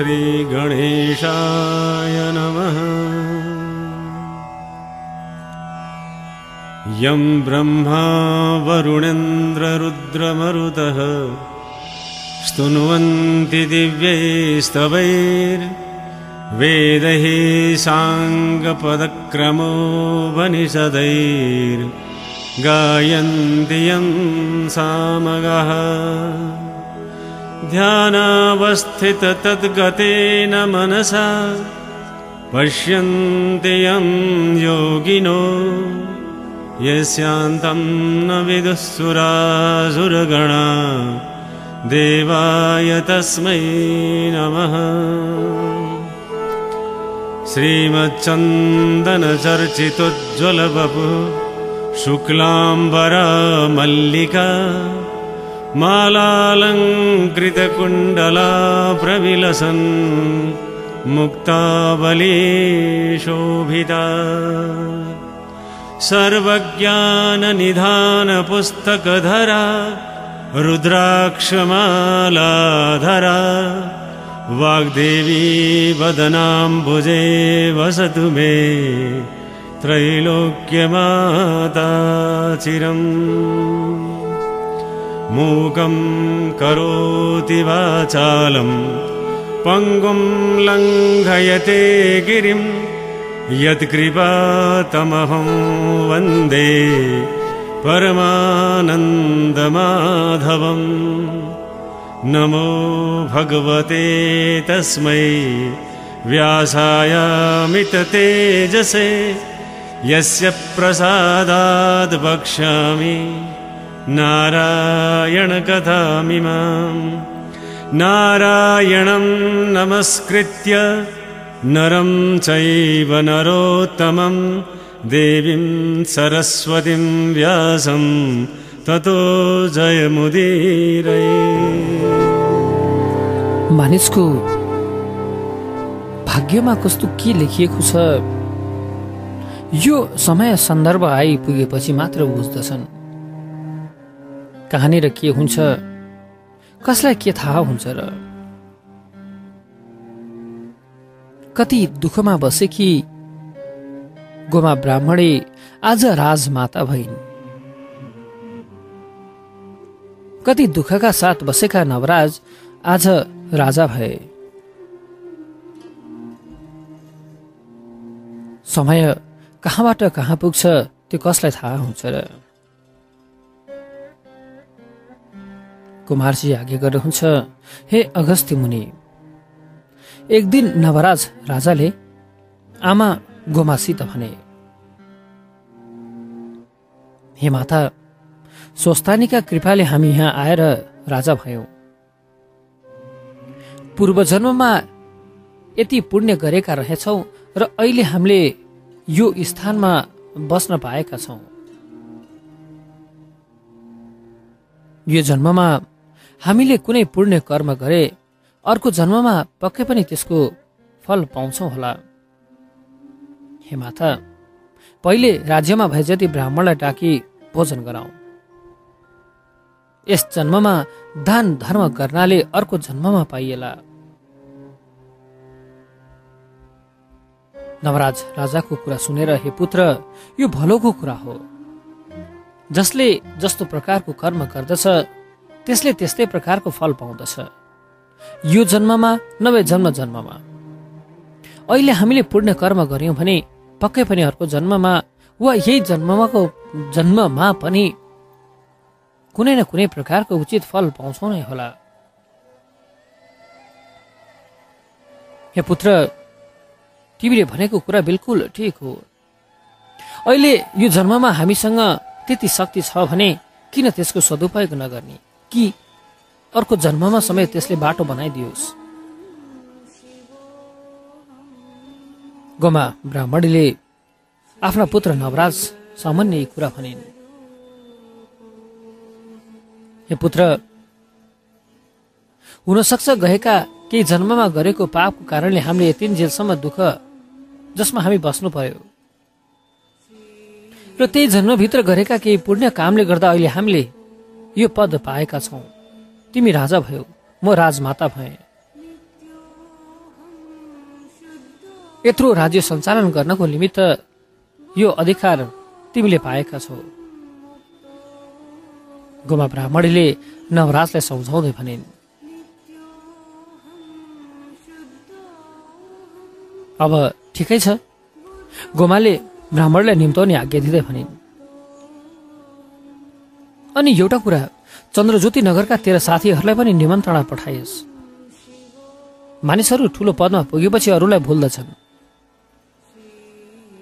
श्रीगणेशाय नमः। यं ब्रह्मा वरुणेन्द्ररुद्रमरुतः स्तुन्वन्ति दिव्यैस्तवैर्वेदैः साङ्गपदक्रमोपनिषदैर्गायन्ति यं सामगः ध्यानावस्थिततद्गतेन मनसा पश्यन्ति यं योगिनो यस्यान्तं न विदुःसुरासुरगणा देवाय तस्मै नमः। श्रीमच्चन्दनचर्चितोज्ज्वलबपु शुक्लाम्बरा मल्लिका मालालङ्कृतकुण्डला प्रविलसन् मुक्तावली शोभिता सर्वज्ञाननिधानपुस्तकधरा रुद्राक्षमालाधरा वाग्देवी वदनाम्बुजे वसतु मे त्रैलोक्यमाता चिरम् मूकं करोति वाचालं पङ्गुं लङ्घयते गिरिं यत्कृपातमहं वन्दे परमानन्दमाधवम्। नमो भगवते तस्मै व्यासायामिततेजसे यस्य प्रसादाद् वक्ष्यामि नारायणकथामिमाम् नारायणं नमस्कृत्य नरं चैव नरोत्तमं देवीं सरस्वतीं व्यासं ततो जयमुदीरये मानिसको भाग्यमा कस्तो के लेखिएको छ यो समय सन्दर्भ आइपुगेपछि मात्र बुझ्दछन्। कहाँनिर के हुन्छ? कसलाई के थाहा हुन्छ र? कति दुःखमा बसेकी गोमा ब्राह्मणे आज राजमाता भइन्। कति दुःखका साथ बसेका नवराज आज राजा भए। समय कहाँबाट कहाँ पुग्छ त्यो कसलाई थाहा हुन्छ र? कुमारजी आगे गर्नुहुन्छ हे अगस्त्य मुनि एक दिन नवराज राजाले आमा गोमासित भने हे माता स्वस्तानीका कृपाले हामी यहाँ आएर राजा भयौं। पूर्व जन्ममा यति पुण्य गरेका रहेछौ र अहिले हामीले यो स्थानमा बस्न पाएका छौं। यो जन्ममा हामीले कुनै पुण्य कर्म गरे अर्को जन्ममा पक्कै पनि त्यसको फल पाउँछौ होला। हे माता पहिले राज्यमा भए जति ब्राह्मणलाई डाकी भोजन गराऊ यस जन्ममा दान धर्म गर्नाले अर्को जन्ममा पाइएला। नवराज राजाको कुरा सुनेर हे पुत्र यो भलोको कुरा हो। जसले जस्तो प्रकारको कर्म गर्दछ त्यसले त्यस्तै प्रकारको फल पाउँदछ। यो जन्ममा नभए जन्म जन्ममा। अहिले हामीले पुण्य कर्म गर्यौं भने पक्कै पनि अर्को जन्ममा वा यही जन्ममाको जन्ममा पनि कुनै न कुनै प्रकारको उचित फल पाउँछौ नै होला। हे पुत्र तिमीले भनेको कुरा बिल्कुल ठिक हो। अहिले यो जन्ममा हामीसँग त्यति शक्ति छ भने किन त्यसको सदुपयोग नगर्ने? कि अर्को जन्ममा समेत त्यसले बाटो बनाइदियोस्। गोमा ब्राह्मणीले आफ्ना पुत्र नवराज सामान्य यी कुरा भनिन्। हे पुत्र हुनसक्छ गएका केही जन्ममा गरेको पापको कारणले हामीले यतिन्जेलसम्म दुःख जसमा हामी बस्नु पर्यो। र त्यही जन्मभित्र गरेका केही पुण्य कामले गर्दा अहिले हामीले यो पद पाएका छौँ। तिमी राजा भयो म राजमाता भए। यत्रो राज्य सञ्चालन गर्नको निमित्त यो अधिकार तिमीले पाएका छौ। गोमा ब्राह्मणीले नवराजलाई सम्झाउँदै भनिन् अब ठिकै छ। गोमाले ब्राह्मणलाई निम्ताउने आज्ञा दिँदै भनिन् अनि एउटा कुरा चन्द्रज्योति नगरका तेरा साथीहरूलाई पनि निमन्त्रणा पठाइयोस्। मानिसहरू ठुलो पदमा पुगेपछि अरूलाई भुल्दछन्।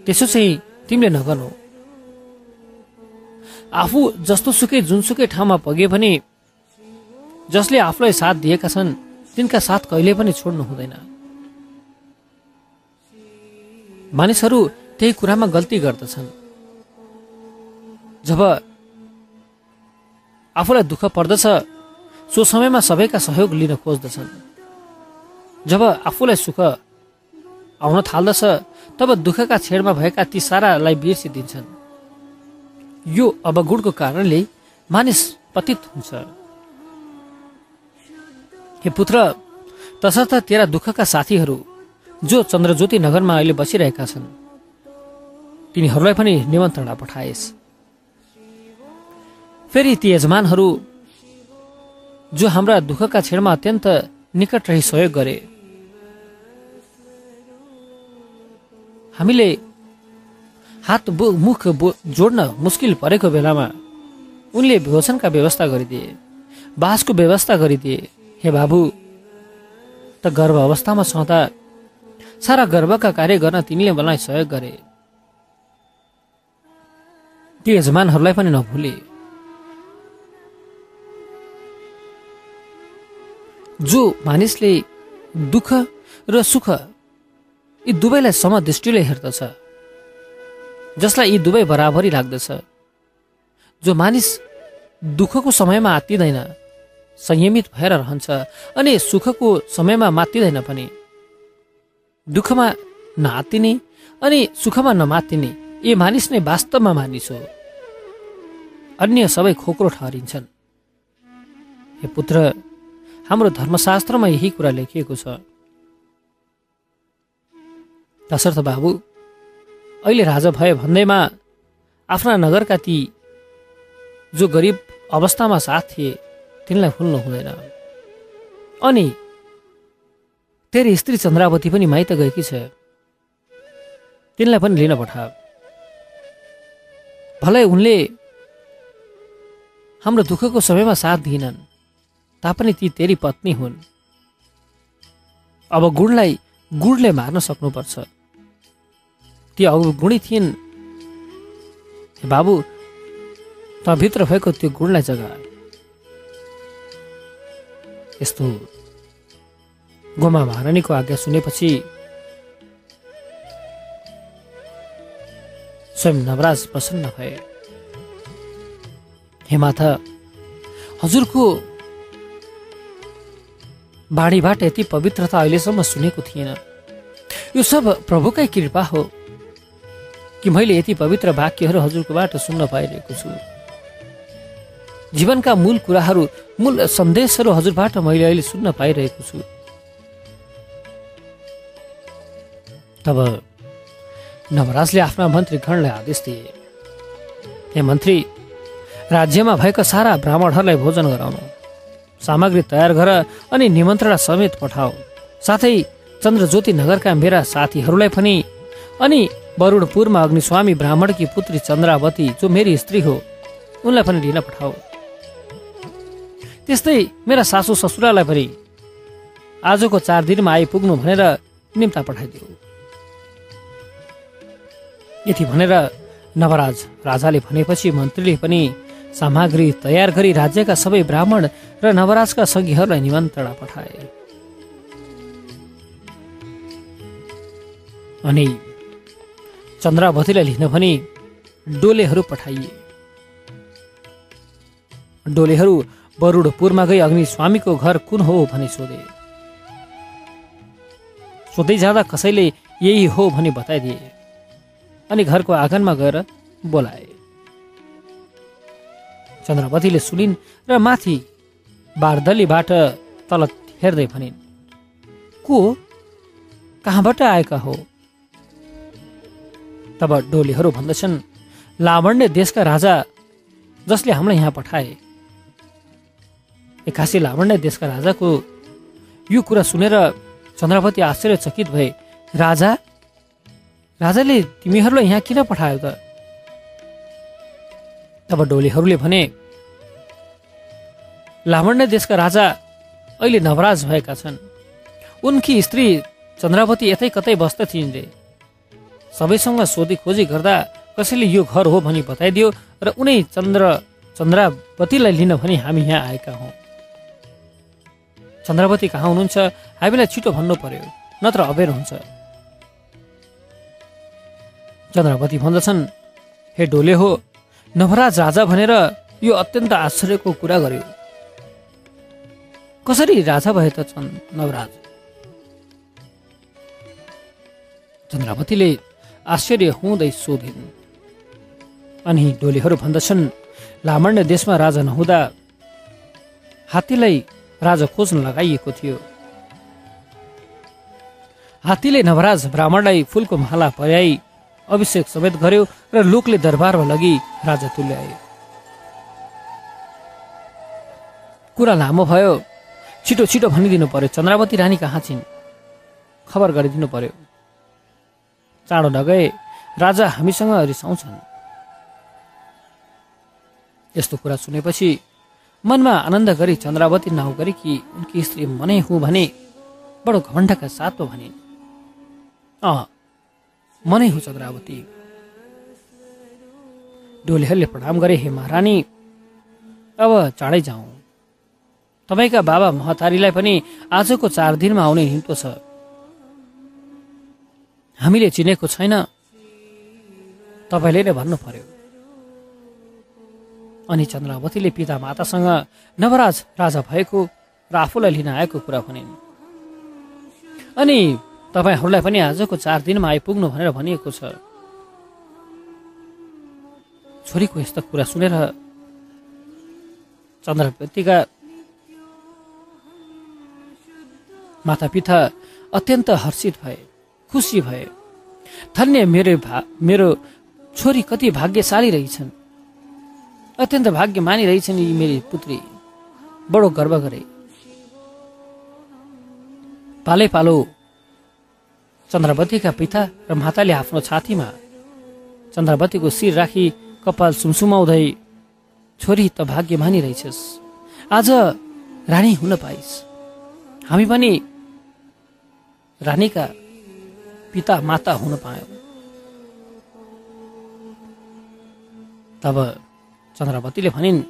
त्यसो चाहिँ तिमीले नगर्नु। आफू जस्तो सुकै जुनसुकै ठाउँमा पुगे पनि जसले आफूलाई साथ दिएका छन् तिनका साथ कहिले पनि छोड्नु हुँदैन। मानिसहरू त्यही कुरामा गल्ती गर्दछन्। जब आफूलाई दुःख पर्दछ सो समयमा सबैका सहयोग लिन खोज्दछन्। जब आफूलाई सुख आउन थाल्दछ तब दुःखका छेडमा भएका ती सारालाई बिर्सिदिन्छन् यो अवगुणको कारणले मानिस पतित हुन्छ। हे पुत्र तसर्थ तेरा दुःखका साथीहरू जो चन्द्रज्योति नगरमा अहिले बसिरहेका छन् तिनीहरूलाई पनि निमन्त्रणा पठाएस्। फेरि ती यजमानहरू जो हाम्रा दुःखका छेडमा अत्यन्त निकट रही सहयोग गरे। हामीले हात मुख जोड्न मुस्किल परेको बेलामा उनले भोजनका व्यवस्था गरिदिए बासको व्यवस्था गरिदिए। हे बाबु त गर्भ अवस्थामा छँदा सारा गर्वका कार्य गर्न तिनले मलाई सहयोग गरे। ती यजमानहरूलाई पनि नभुले। जो मानिसले दुःख र सुख यी दुवैलाई समदृष्टिले हेर्दछ जसलाई यी दुवै बराबरी लाग्दछ। जो मानिस दुःखको समयमा आत्तिँदैन संयमित भएर रहन्छ अनि सुखको समयमा मात्तिँदैन पनि। दुःखमा नआत्तिने अनि सुखमा नमात्तिने यी मानिस नै वास्तवमा मानिस हो। अन्य सबै खोक्रो ठहरिन्छन्। हे पुत्र हाम्रो धर्मशास्त्रमा यही कुरा लेखिएको छ। दशरथ बाबु अहिले राजा भए भन्दैमा आफ्ना नगरका ती जो गरिब अवस्थामा साथ थिए तिनलाई भुल्नु हुँदैन। अनि तेरी स्त्री चन्द्रावती पनि माइत गएकी छ। तिनलाई पनि लिन पठा भलै उनले हाम्रो दुःखको समयमा साथ दिएनन् तापनि ती तेरी पत्नी हुन्। अब गुणलाई गुणले मार्न सक्नुपर्छ। ती अवगुणी थिइन्। बाबु त भित्र भएको त्यो गुणलाई जगा यस्तो गोमा महारानीको आज्ञा सुनेपछि स्वयं नवराज प्रसन्न भए। हे माता हजुरको बाणीबाट यति पवित्रता अहिलेसम्म सुनेको थिएन। यो सब प्रभुकै कृपा हो कि मैले यति पवित्र वाक्यहरू हजुरकोबाट सुन्न पाइरहेको छु। जीवनका मूल कुराहरू मूल सन्देशहरू हजुरबाट मैले अहिले सुन्न पाइरहेको छु। तब नवराजले आफ्ना मन्त्रीगणलाई आदेश दिए हे मन्त्री राज्यमा भएका सारा ब्राह्मणहरूलाई भोजन गराउनु। सामग्री तयार गर अनि निमन्त्रणा समेत पठाऊ साथै चन्द्रज्योति नगरका मेरा साथीहरूलाई पनि। अनि वरुणपुरमा अग्निस्वामी ब्राह्मणकी पुत्री चन्द्रावती जो मेरी स्त्री हो उनलाई पनि लिन पठाऊ त्यस्तै मेरा सासू ससुरालाई पनि। आजको चार दिनमा आइपुग्नु भनेर निम्ता पठाइदिऊ यति भनेर नवराज राजाले भनेपछि मन्त्रीले पनि सामग्री तयार गरी राज्यका सबै ब्राह्मण र नवराजका सङ्घीहरूलाई निमन्त्रणा पठाए। अनि चन्द्रावतीलाई लिन पनि डोलेहरू पठाइए। डोलेहरू बरुडपुरमा गई अग्नि स्वामीको घर कुन हो भनी सोधे। सोध्दै जाँदा कसैले यही हो भनी बताइदिए। अनि घरको आँगनमा गएर बोलाए। चन्द्रवतीले सुनिन् र माथि बारदलीबाट तल हेर्दै भनिन् को? कहाँबाट आएका हो? तब डोलीहरू भन्दछन् लावण्य देशका राजा जसले हामीलाई यहाँ पठाए। एक्कासी लावण्य देशका राजाको यो कुरा सुनेर चन्द्रवती आश्चर्यचकित भए राजा? राजाले तिमीहरूलाई यहाँ किन पठायो त? तब डोलीहरूले भने लावण्य देशका राजा अहिले नवराज भएका छन्। उनकी स्त्री चन्द्रावती यतै कतै बस्दा थिइन् रे सबैसँग सोधी खोजी गर्दा कसैले यो घर हो भनी बताइदियो र उनै चन्द्र चन्द्रावतीलाई लिन भनी हामी यहाँ आएका हौ। चन्द्रावती कहाँ हुनुहुन्छ? हामीलाई छिटो भन्नु पर्यो नत्र अबेर हुन्छ। चन्द्रावती भन्दछन् हे डोले हो नवराज राजा भनेर यो अत्यन्त आश्चर्यको कुरा गर्यो। कसरी राजा भए त छन् नवराज? चन्द्रावतीले आश्चर्य हुँदै सोधिन्। अनि डोलीहरू भन्दछन् लामण्य देशमा राजा नहुँदा हात्तीलाई राजा खोज्न लगाइएको थियो। हात्तीले नवराज ब्राह्मणलाई फुलको माला पर्याई अभिषेक समेत गर्यो र लोकले दरबारमा लगी राजा तुल्यायो कुरा लामो भयो। छिटो छिटो भनिदिनु पर्यो चन्द्रावती रानी कहाँ छिन्? खबर गरिदिनु पर्यो। चाँडो नगए राजा हामीसँग रिसाउँछन्। यस्तो कुरा सुनेपछि मनमा आनन्द गरी चन्द्रावती नाउँ गरी कि उनकी स्त्री मनै हुँ भने बडो घमण्डका साथमा भनिन्। अँ मनै हुँ चन्द्रावती। डोलेहरूले प्रणाम गरे हे महारानी अब चाँडै जाउँ। तपाईँका बाबा महतारीलाई पनि आजको चार दिनमा आउने निम्तो छ। हामीले चिनेको छैन। तपाईँले नै भन्नु पर्यो अनि चन्द्रावतीले पिता मातासँग नवराज राजा भएको र आफूलाई लिन आएको कुरा भनिन्। अनि तपाईँहरूलाई पनि आजको चार दिनमा आइपुग्नु भनेर भनिएको छ। छोरीको यस्तो कुरा सुनेर चन्द्रवतीका मातापिता अत्यन्त हर्षित भए खुसी भए। धन्य मेरो भा मेरो छोरी कति भाग्यशाली रहेछन्। अत्यन्त भाग्य मानिरहेछन् यी मेरी पुत्री। बडो गर्व गरे। पालै पालो चन्द्रवतीका पिता र माताले आफ्नो छातीमा चन्द्रवतीको शिर राखी कपाल सुमसुमाउँदै छोरी त भाग्य मानिरहेछस्। आज रानी हुन पाइस्। हामी पनि रानीका पिता माता हुन पायौँ। तब चन्द्रवतीले भनिन्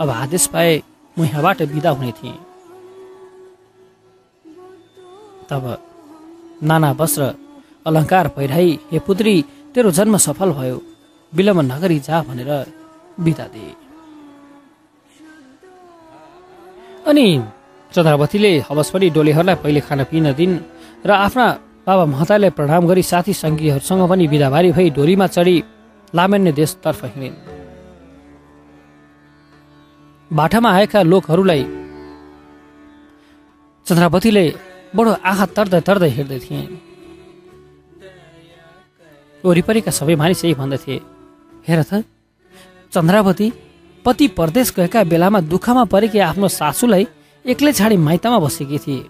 अब आदेश पाए म यहाँबाट बिदा हुने थिएँ। तब नाना वस्त्र अलङ्कार पहिराई हे पुत्री तेरो जन्म सफल भयो। विलम्ब नगरी जा भनेर बिदा दिए। अनि चन्द्रावतीले हवसपरी डोलेहरूलाई पहिले खाना पिन दिन र आफ्ना बाबा महतालाई प्रणाम गरी साथी सङ्गीहरूसँग पनि बिदाबारी भई डोलीमा चढी लामान्य देशतर्फ हिँडिन्। बाटामा आएका लोकहरूलाई चन्द्रावतीले बडो आँखा तर्दै तर्दै हेर्दै थिए। वरिपरिका सबै मानिस यही भन्दथे हेर त चन्द्रावती पति परदेश गएका बेलामा दुःखमा परेकी आफ्नो सासूलाई एक्लै छाडी माइतमा बसेकी थिए।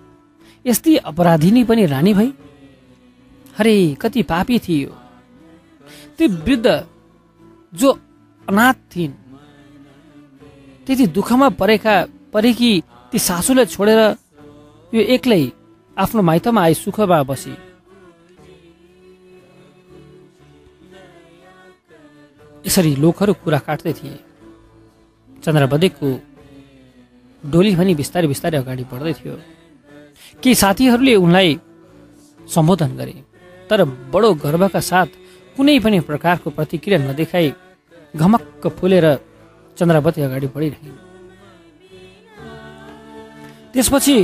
यस्तै अपराधिनी पनि रानी भई? अरे कति पापी थियो। ती वृद्ध जो अनाथ थिइन् त्यति दुःखमा परेका परेकी ती सासूलाई छोडेर यो एक्लै आफ्नो माइतमा आई सुखमा बसी यसरी लोकहरू कुरा काट्दै थिए। चन्द्रवदेकको डोली पनि बिस्तारै बिस्तारै अगाडि बढ्दै थियो। केही साथीहरूले उनलाई सम्बोधन गरे तर बडो गर्वका साथ कुनै पनि प्रकारको प्रतिक्रिया नदेखाई घमक्क फुलेर चन्द्रवती अगाडि बढिरहे। त्यसपछि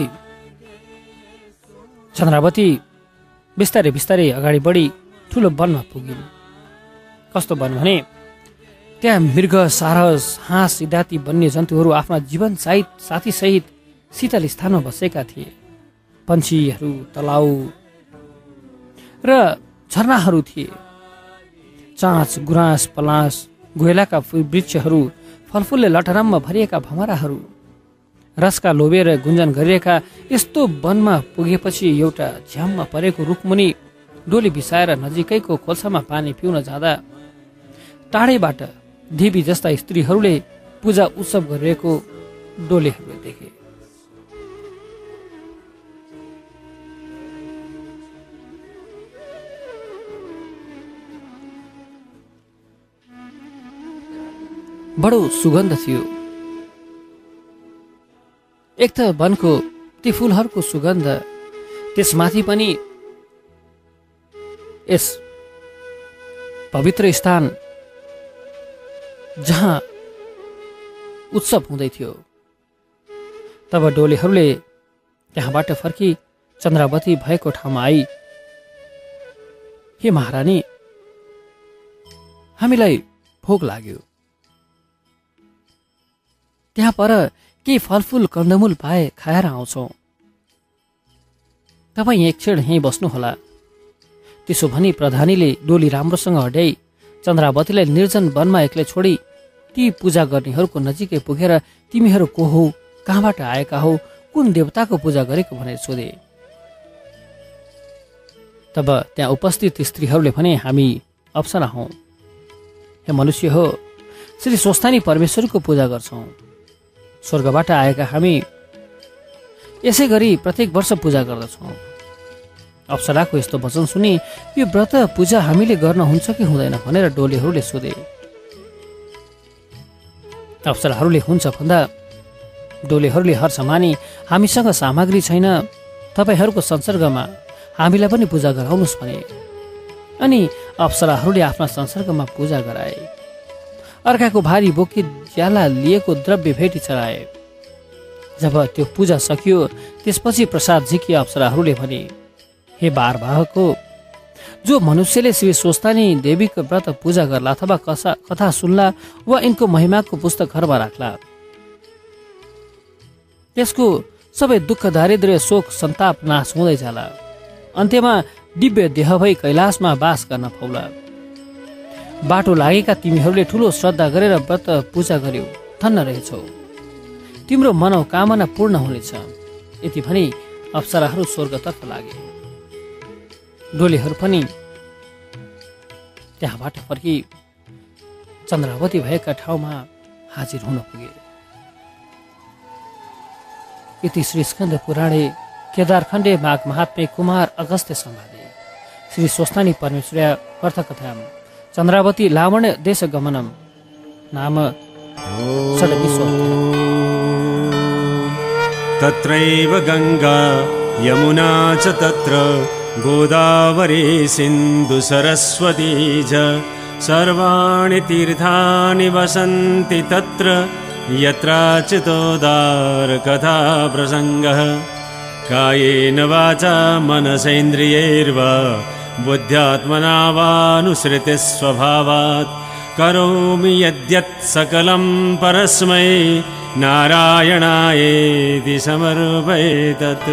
चन्द्रावती बिस्तारै बिस्तारै अगाडि बढी ठुलो वनमा पुगिन्। कस्तो वन भने त्यहाँ मृग सारस हाँस इत्यादि वन्य जन्तुहरू आफ्ना जीवन सहित साथीसहित शीतल स्थानमा बसेका थिए। पन्छीहरू तलाउ र झरनाहरू थिए। चाँच गुराँस पलास गोइलाका वृक्षहरू फलफुलले लटरम्म भरिएका भमराहरू रसका लोभेर गुन्जन गरिएका यस्तो वनमा पुगेपछि एउटा झ्याममा परेको रुखमुनि डोली बिसाएर नजिकैको खोल्सामा पानी पिउन जाँदा टाढैबाट देवी जस्ता स्त्रीहरूले पूजा उत्सव गरिरहेको डोलेहरूले देखे। बडो सुगन्ध थियो। एक त वनको ती फुलहरूको सुगन्ध त्यसमाथि पनि यस पवित्र स्थान जहाँ उत्सव हुँदै थियो। तब डोलेहरूले त्यहाँबाट फर्की चन्द्रावती भएको ठाउँमा आई। हे महारानी हामीलाई भोक लाग्यो। त्यहाँ पर केही फलफुल कन्दमूल पाए खाएर आउँछौ। तपाईँ एक क्षण यहीँ बस्नुहोला। त्यसो भनी प्रधानीले डोली राम्रोसँग हड्याई चन्द्रावतीलाई निर्जन वनमा एक्लै छोडी ती पूजा गर्नेहरूको नजिकै पुगेर तिमीहरू को हौ कहाँबाट आएका हौ कुन देवताको पूजा गरेको भनेर सोधे। तब त्यहाँ उपस्थित स्त्रीहरूले भने हामी अप्सरा हौ। हे मनुष्य हो श्री स्वस्थानी परमेश्वरको पूजा गर्छौँ। स्वर्गबाट आएका हामी यसै गरी प्रत्येक वर्ष पूजा गर्दछौँ। अप्सराको यस्तो वचन सुनि यो व्रत पूजा हामीले गर्न हुन्छ कि हुँदैन भनेर डोलेहरूले सोधे। अप्सराहरूले हुन्छ भन्दा डोलेहरूले हर्ष मानि हामीसँग सामग्री छैन तपाईँहरूको संसर्गमा हामीलाई पनि पूजा गराउनुहोस् भने। अनि अप्सराहरूले आफ्ना संसर्गमा पूजा गराए। अर्काको भारी बोकी ज्याला लिएको द्रव्य भेटी चढाए। जब त्यो पूजा सकियो त्यसपछि प्रसाद झिकी अप्सराहरूले भने हे बार बाहको जो मनुष्यले श्री स्वस्तानी देवीको व्रत पूजा गर्ला अथवा कथा सुन्ला वा यिनको महिमाको पुस्तक घरमा राख्ला। त्यसको सबै दुःख दारिद्र्य शोक सन्ताप नाश हुँदै जाला। अन्त्यमा दिव्य देह भई कैलाशमा बास गर्न पाउला बाटो लागेका तिमीहरूले ठुलो श्रद्धा गरेर व्रत पूजा गर्यौ धन्न रहेछौ। तिम्रो मनोकामना पूर्ण हुनेछ। यति भनी अप्सराहरू स्वर्गतर्फ लागे। डोलेहरू पनि त्यहाँबाट फर्की चन्द्रावती भएका ठाउँमा हाजिर हुन पुगे। यति श्री स्कन्द पुराणे केदारखण्डे माघ महात्मे कुमार अगस्त्य सम्भाले श्री स्वस्थानी परमेश्वर कथाम चन्द्रावती लावण्य देश गमनम नाम तत्रैव गङ्गा यमुना च तत्र गोदावरी सिन्धु सरस्वती च। सर्वाणि तीर्थानि वसन्ति तत्र यत्राचितोदारकथा प्रसङ्गः कायेन वाचा मनसेन्द्रियैर्वा बुद्ध्यात्मना वानुसृतिस्वभावात् करोमि यद्यत् सकलं परस्मै नारायणायेति समर्पयेतत्